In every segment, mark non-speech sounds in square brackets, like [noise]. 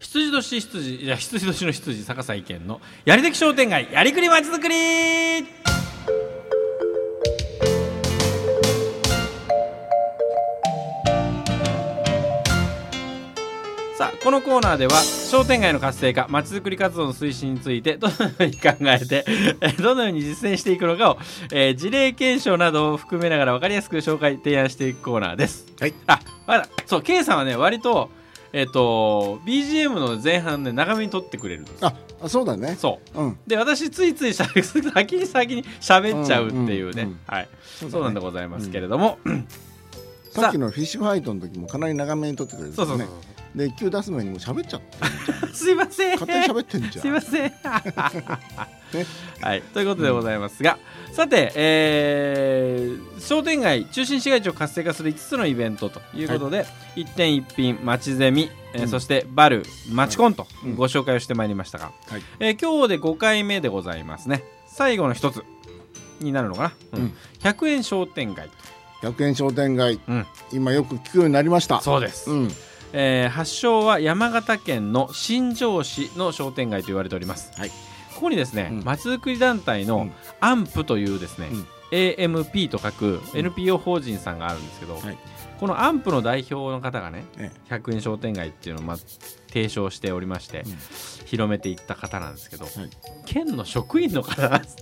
羊年羊いや羊年の羊逆さ意見の。やり的商店街やりくりまちづくり。さあこのコーナーでは商店街の活性化まちづくり活動の推進についてどのように考えてえーどのように実践していくのかを、えー事例検証などを含めながら分かりやすく紹介提案していくコーナーです。はい。あまだそう K さんはね割とえっ、と BGM の前半で長めに撮ってくれるんです。ああそうだね。そう。うん。で私ついついしゃべ先に先に喋っちゃうっていうね、うんうんうん。はい。そうだね。そうなんでございますけれども、さっきのフィッシュファイトの時もかなり長めに撮ってくれるんですよそうそうそう。ねで一球出す前にもう喋っちゃって [laughs] すいません。勝手に喋ってんじゃん。すいません [laughs] はいということでございますが、さて、えー商店街中心市街地を活性化する5つのイベントということで、一点一品町ゼミ、えーうん。そしてバル町コンとうん。ご紹介をしてまいりましたが、はい。えー今日で5回目でございますね。最後の一つになるのかな、うん。うん。100円商店街。100円商店街、うん。今よく聞くようになりました。そうです、うんえー発祥は山形県の新庄市の商店街と言われております、はい。ここにですねうん。まち、づくり団体のうん。アンプというですね、うん。AMP と書くうん。NPO 法人さんがあるんですけど、はい。このアンプの代表の方がねえ100円商店街っていうのをまあ提唱しておりまして、うん。広めていった方なんですけど、い。県の職員の方なんです、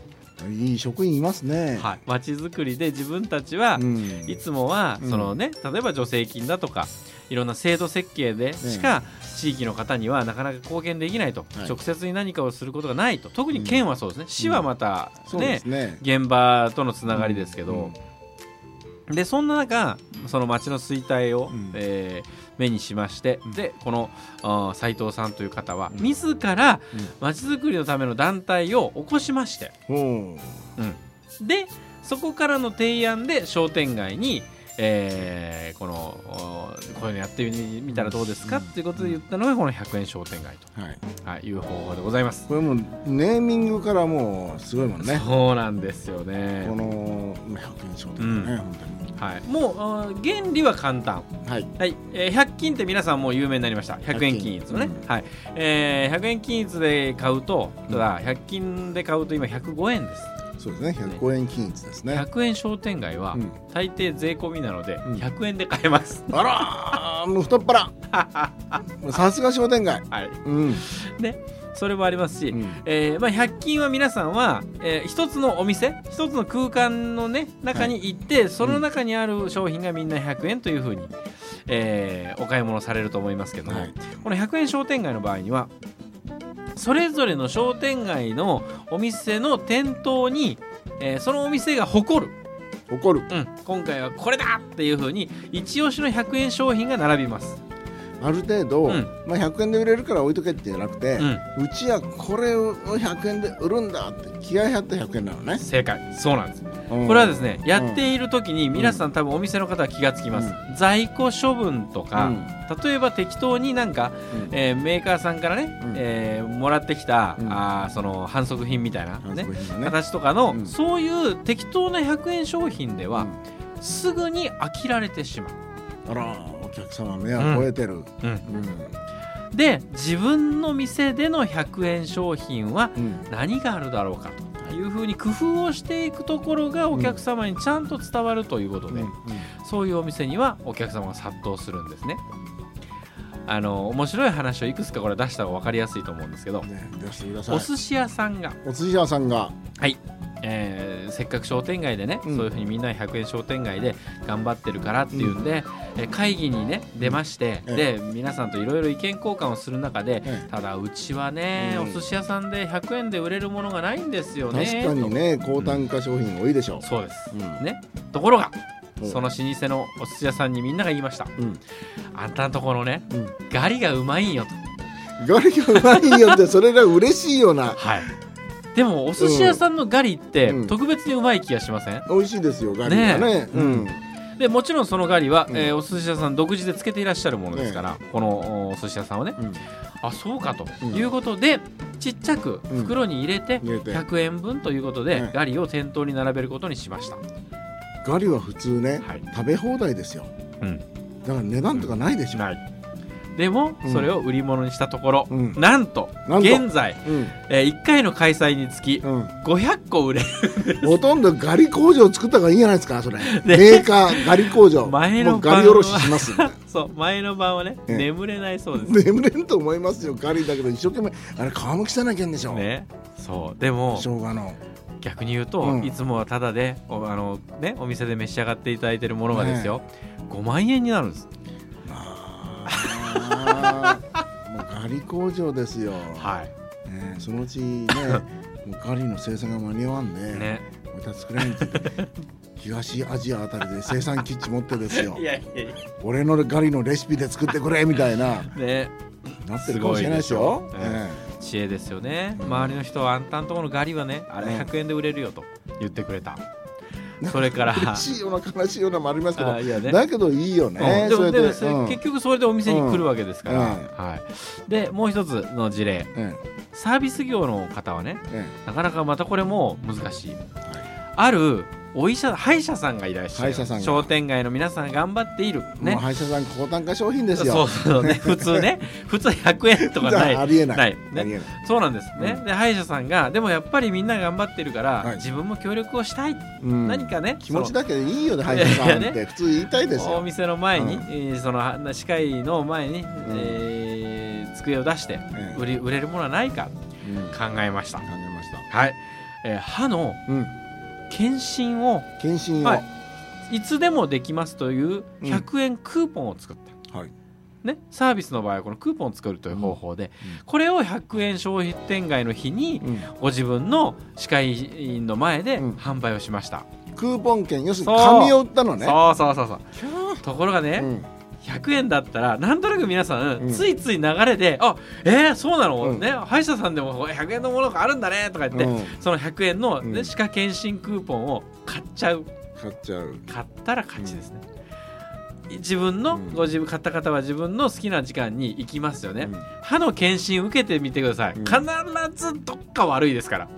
えいい職員いますね。はい、町づくりで自分たちは、うん。いつもはうん。そのね、例えば助成金だとかいろんな制度設計でしか地域の方にはなかなか貢献できないと、はい。直接に何かをすることがないと。特に県はそうですね、市はまたそうでね。現場とのつながりですけど、うん。でそんな中その町の衰退を、うん。えー目にしまして、うん。でこのあー斉藤さんという方は、うん。自ら町づくりのための団体を起こしまして、うん。でそこからの提案で商店街に、えーこのおこういうのやってみたらどうですかうんっていうことで言ったのがこの100円商店街はい。と、はい、いう方法でございます。これもうネーミングからもうすごいもんね。そうなんですよね。こ。のまあ100円商店街ね、本はい、もう原理は簡単、当にはい。はい。えー100均って皆さんもう有名になりました。100円均一のね、うん。はい。えー100円均一で買うとただ100均で買うと今105円ですそうですね。105円均一ですね。100円商店街はうん。大抵税込みなのでうん。100円で買えます、あらーもう太っ腹。[laughs] さすが商店街。はい。うん、ねそれもありますし、うん。えーまあ、100均は皆さんは、えー一つのお店一つの空間の、ね、中に行って、その中にある商品がみんな100円というふうに、えーお買い物されると思いますけども、はい。この100円商店街の場合にはそれぞれの商店街のお店の店頭に、えーそのお店が誇る、怒るうん、今回はこれだっていうふうに一押しの100円商品が並びます。ある程度、うん。まあ、100円で売れるから置いとけってじゃなくてう、ん。うちはこれを100円で売るんだって気合い入った100円なのね、正解。そうなんです。うん。これはですね、やっている時に皆さん多分お店の方は気がつきます、在庫処分とか、例えば適当になんか、うん。えーメーカーさんからね、うん。えーもらってきた、うん。あーその反則品みたいな、反ねね。形とかの、うん。そういう適当な100円商品では、うん。すぐに飽きられてしまう、あらお客様目は超えてる、うん。うん。で自分の店での100円商品はうん。何があるだろうかというふうに工夫をしていくところがお客様にちゃんと伝わるということで、うん。そういうお店にはお客様が殺到するんですね。あの面白い話をいくつかこれ出した方が分かりやすいと思うんですけど、ねお寿司屋さんが、お寿司屋さんがえーせっかく商店街でね、うん。そういうふうにみんな100円商店街で頑張ってるからっていうんで、えー会議にね出まして、えで皆さんといろいろ意見交換をする中で、ええただうちはね、うん。お寿司屋さんで100円で売れるものがないんですよね。確かにね高単価商品多いでしょ。とそうです、うん。ね。ところがうん。その老舗のお寿司屋さんにみんなが言いました。うん。あんたのところねうん。ガリがうまいんよと。ガリがうまいよってそれが嬉しいような。はいでもお寿司屋さんのガリってうん。特別にうまい気がしません、美味しいですよガリがね。ねうん。でもちろんそのガリは、うん。えーお寿司屋さん独自でつけていらっしゃるものですから、このお寿司屋さんはね。うん。あそうかとうん。いうことで、ちっちゃくうん。袋に入れて入れて。100円分ということで、うんガリを店頭に並べることにしました、ガリは普通ねはい。食べ放題ですよ。うん、だから値段とかないでしょ。ないでもうん。それを売り物にしたところ、うん。なんと現在、うん。え1回の開催につきうん。500個売れるほとんどガリ工場作った方がいいんじゃないですかそれ、[laughs] メーカーガリ工場。前のガリおろしします [laughs] そう前の晩はねええ。眠れないそうです。眠れんと思いますよガリだけど一生懸命。あれ皮むきさなきゃいけんでしょ、ね。そうでも生姜の。逆に言うと、うん。いつもはタダでおあの、ね、お店で召し上がっていただいているものがですよ、5万円になるんですもうガリ工場ですよ、はい。ね、そのうちねもうガリの生産が間に合わんで、ね。また作れんって東アジアあたりで生産基地持ってですよ。[laughs] いやいやいや。俺のガリのレシピで作ってくれみたいな。[laughs] ね。なってるかもしれないですよすごいでしょえ知恵ですよね、うん。周りの人はあんたんとこのガリはねあれうん。100円で売れるよと言ってくれた、[laughs] それから。え嬉しいような悲しいようなもありますけど。ね。だけどいいよね、うん。でもでもうん。結局それでお店に来るわけですから、うん。はい、でもう一つの事例。えサービス業の方はねええ。なかなかまたこれも難しい。あるお医者歯医者さんがいらっしゃる。商店街の皆さんが頑張っている。ね。歯医者さん高単価商品ですそうよそう。ね [laughs] 普通ね。普通100円とかない。ありえない。そうなんですね、うん。で歯医者さんがでもやっぱりみんな頑張ってるから、はい。自分も協力をしたい、うん。何かね。気持ちだけでいいよね歯医者さんって。[laughs] 普通言いたいですよ。お店の前に、うん。えーそのは歯科医の前に、えー机を出してええ売り売れるものはないか。うん。考えました。考えました。はい、えー歯のうん検診を検診を。ははい。いつでもできますといううん。100円クーポンを作った、はい。ね、サービスの場合はこのクーポンを作るという方法で、うん。これを100円消費店街の日にうん。ご自分の歯科医院の前でうん。販売をしました、クーポン券要するに紙を売ったのね。そうそうそうそう。ところがね、うん100円だったらなんとなく皆さん、うん。ついつい流れで「あえー、そうなの、うん。ね歯医者さんでも100円のものがあるんだね」とか言って、うん。その100円の、ねうん。歯科検診クーポンを買っちゃう。買っちゃう。買ったら勝ちですね、自分の、うん。ご自分買った方は自分の好きな時間に行きますよね、うん。歯の検診受けてみてください、うん。必ずどっか悪いですから。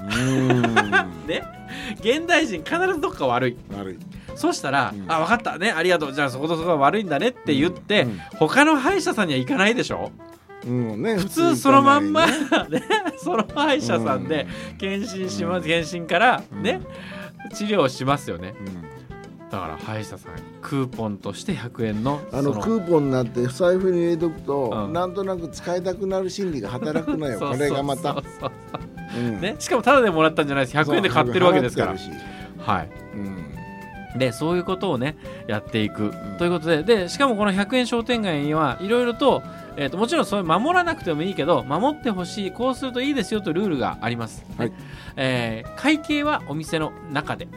うん。[laughs] ね。現代人必ずどっか悪い。悪いそうしたら、うん。あ分かった。ねありがとう。じゃあそことそこが悪いんだねって言って、うん。他の歯医者さんには行かないでしょ？うん。ね普通そのまんま、ねね、その歯医者さんで検診します、検診からね、治療しますよね。うん。だから歯医者さんクーポンとして100円のあのそクーポンになって財布に入れとくと、うん。なんとなく使いたくなる心理が働くのよ。[laughs] これがまた。そ [laughs] うね、しかもタダでもらったんじゃないです。100円で買ってるわけですから。はいうんでそういうことをねやっていく、ということででしかもこの100円商店街にはいろいろと,、えー、ともちろんそれ守らなくてもいいけど守ってほしいこうするといいですよというルールがあります、はい。えー会計はお店の中で。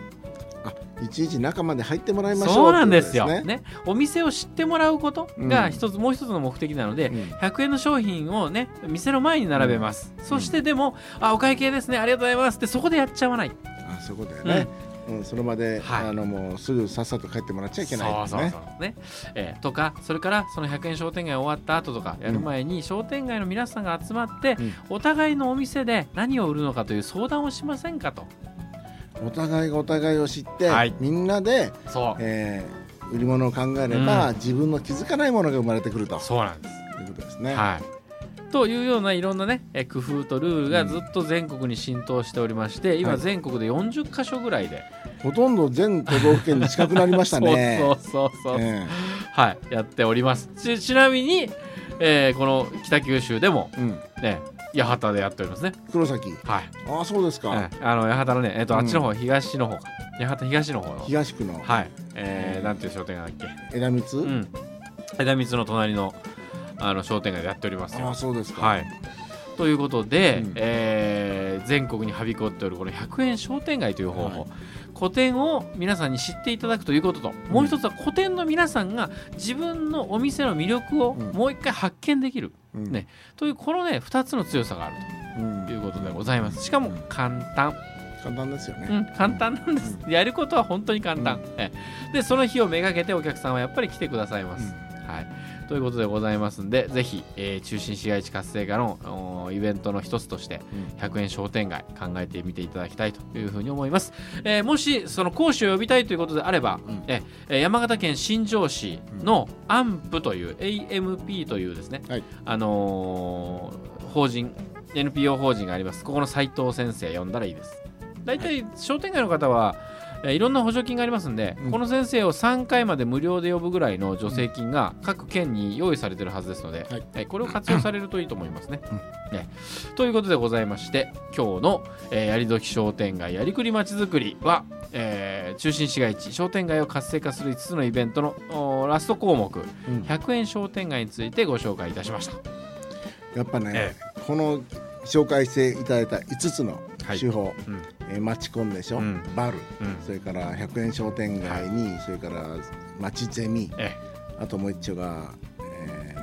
あいちいち中まで入ってもらいましょうそうなんですよ、ねことお店を知ってもらうことがうん。一つ、もう一つの目的なので、うん。100円の商品をね店の前に並べます、そしてでも「あお会計ですねありがとうございます」ってそこでやっちゃわない。あそこだよね、うんその場で、はい。あのもうすぐさっさと帰ってもらっちゃいけないそうそうですねそう。ね、え。ーとかそれからその100円商店街終わった後とかやる前に、商店街の皆さんが集まって、うん。お互いのお店で何を売るのかという相談をしませんかと。お互いがお互いを知って、はい。みんなで、そう。えー売り物を考えれば、うん。自分の気づかないものが生まれてくると。そうなんです、いうことですね。はいというようないろんなねえー工夫とルールがずっと全国に浸透しておりまして、今はい。全国で40箇所ぐらいで、ほとんど全都道府県に近くなりましたね。そうそうそうそう、えはいやっております。ちちなみに、えーこの北九州でもえうん、ね八幡でやっておりますね。黒崎。はい。ああ、そうですか。はい、あの八幡のね、えっとうん。あっちの方、東の方か。八幡東の方の。東区の。はい、えー、なんていう商店街だっ枝光？けうん。枝光の隣のあの商店街でやっておりますよ。ああ、そうですか。はい。ということで、うん。えー全国にはびこっておるこの100円商店街という方法、はい。古典を皆さんに知っていただくということと、もう一つは古典の皆さんが自分のお店の魅力をうん。もう一回発見できる。うん。ね。というこのね2つの強さがあるうん。ということでございます。しかも簡単。簡単ですよね。うん、簡単なんです、やることは本当に簡単、ええ。でその日をめがけてお客さんはやっぱり来てくださいます、はい、ということでございますんでぜひ、えー中心市街地活性化のおイベントの一つとして100円商店街考えてみていただきたいというふうに思います、えーもしその講師を呼びたいということであれば、うん。ええー山形県新庄市の AMP という AMP というですね、はい。あのー法人 NPO 法人があります。ここの斉藤先生呼んだらいいです。大体商店街の方は、えーいろんな補助金がありますんで、うん。この先生を3回まで無料で呼ぶぐらいの助成金が各県に用意されてるはずですので、はい。はいこれを活用されるといいと思いますね。うん。ねということでございまして今日の、えーやりどき商店街やりくりまちづくりは、えー中心市街地商店街を活性化する5つのイベントのおラスト項目うん。100円商店街についてご紹介いたしました。やっぱね、えこの紹介していただいた5つのはい。手法、うんえーマチコンでしょ、うん。バル。うん。それから100円商店街に、それから町ゼミ。えあともう一丁が、え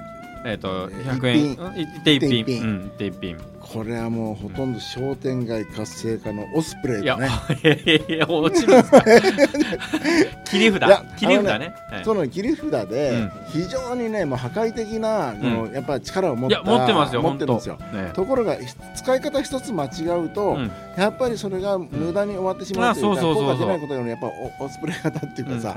えーとえ100円。一品。うん。一手一品。一品これはもうほとんど商店街活性化のオスプレイだね。いやいや落ちるんですか？[laughs] 切り札？切り札ね。はい。その切り札うでん。非常にねもう破壊的な、このやっぱり力を持ったいや持ってますよ持ってるんですよ。ね。ところが使い方一つ間違うと、うん。やっぱりそれが無駄に終わってしまうというか、あそうそうそうそう。効果出ないことよりやっぱおオスプレイ型っていうかさ、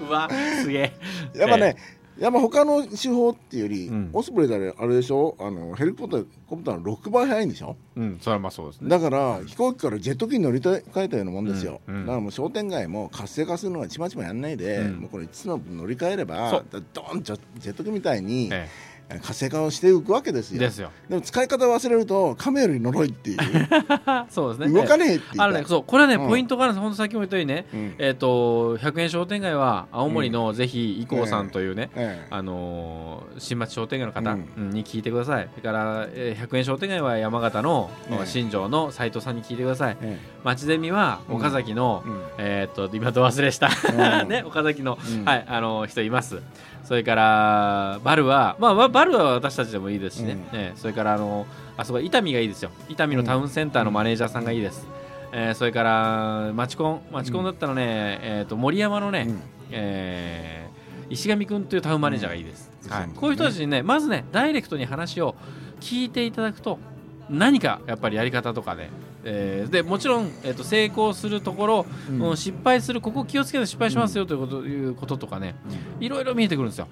う [laughs] わすげえ。[laughs] やっぱね、やっぱ他の手法っていうより、うん。オスプレイだあれでしょ？あのヘリコプターコプターの6倍速いんでしょ？うんそれはまあそうですね。だから飛行機からジェット機に乗り換えたようなもんですよ、うんうん。だからもう商店街も活性化するのはちまちまやんないで、うん。もうこれ5つの乗り換えればドーンとジェット機みたいにえ活性化をしていくわけですよ。えですよ。でも使い方忘れると亀より呪いっていう。[laughs] そうですね。動かねえっていうねそうこれはね、うん。ポイントがあるんです。本当さっきも言ったようにねうん。えっ、と100円商店街は青森のぜひ伊こさんというね、ええ。あのー新町商店街の方、うん。うんに聞いてください。それから、えー100円商店街は山形の、ええ。新庄の斉藤さんに聞いてください。え町ゼミはうん岡崎の、えうん。えーっと今と忘れした、うん。[laughs] ね岡崎の、うん。はいあの人います。それからバルはまあまあバルは私たちでもいいですしね、うん。ねそれからあのあそこ伊丹がいいですよ。伊丹のタウンセンターのマネージャーさんがいいです、えーそれからマチコンマチコンだったらね、えーっと森山のね、うん。えー石上君というタウンマネージャーがいいです、はい。うん。そうですねこういう人たちにねまずねダイレクトに話を聞いていただくと何かやっぱりやり方とかで、えーでもちろん、えー、と成功するところ、うん。うん失敗するここ気をつけて失敗しますよということ,、いうこととかねいろいろ見えてくるんですよ。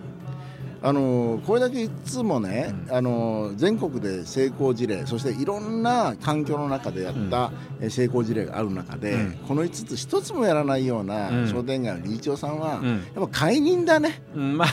あのこれだけいつもね、うん。あの全国で成功事例そしていろんな環境の中でやった、え成功事例がある中で、うん。この5つ一つもやらないようなうん。商店街の理事長さんは、うん。やっぱ解任だね。うん、まあ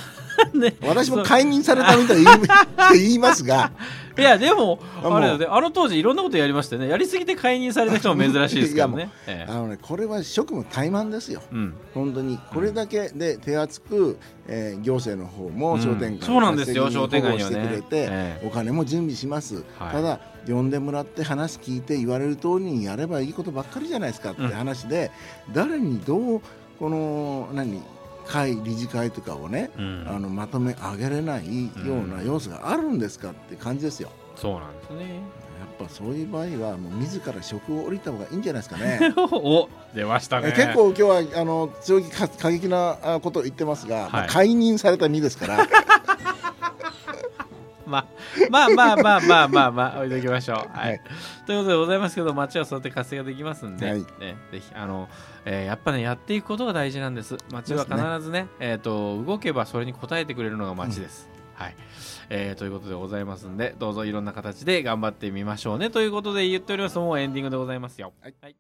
[laughs] ね。私も解任されたみたいに言いって言いますが。いやでもあれだよね。あの当時いろんなことやりましたよね。やりすぎて解任された人も珍しいですけどね。ええ。あの、ね、これは職務怠慢ですよ。うん。本当に。これだけで手厚く、えー行政の方も商店街うんそうなんですよ。商店街にはね保護してくれて、ええ。お金も準備します、はい。ただ呼んでもらって話聞いて言われる通りにやればいいことばっかりじゃないですかって話で、誰にどうこの何会理事会とかをね、うんあのまとめ上げれないような要素があるんですかって感じですよ。そうなんですね。やっぱそういう場合はもう自ら職を降りた方がいいんじゃないですかね。[laughs] お出ましたね。結構今日はあの強気か過激なあことを言ってますが、まあはい解任された身ですからまあ、まあまあまあまあまあまあ置いときましょう。はい。はいということでございますけど街はそうやって活性ができますんで、はいね、ぜひあの、えーやっぱねやっていくことが大事なんです。街は必ずねえっ、と動けばそれに応えてくれるのが街です。はい。えーということでございますんでどうぞいろんな形で頑張ってみましょうねということで言っておりますもうエンディングでございますよ。はいはい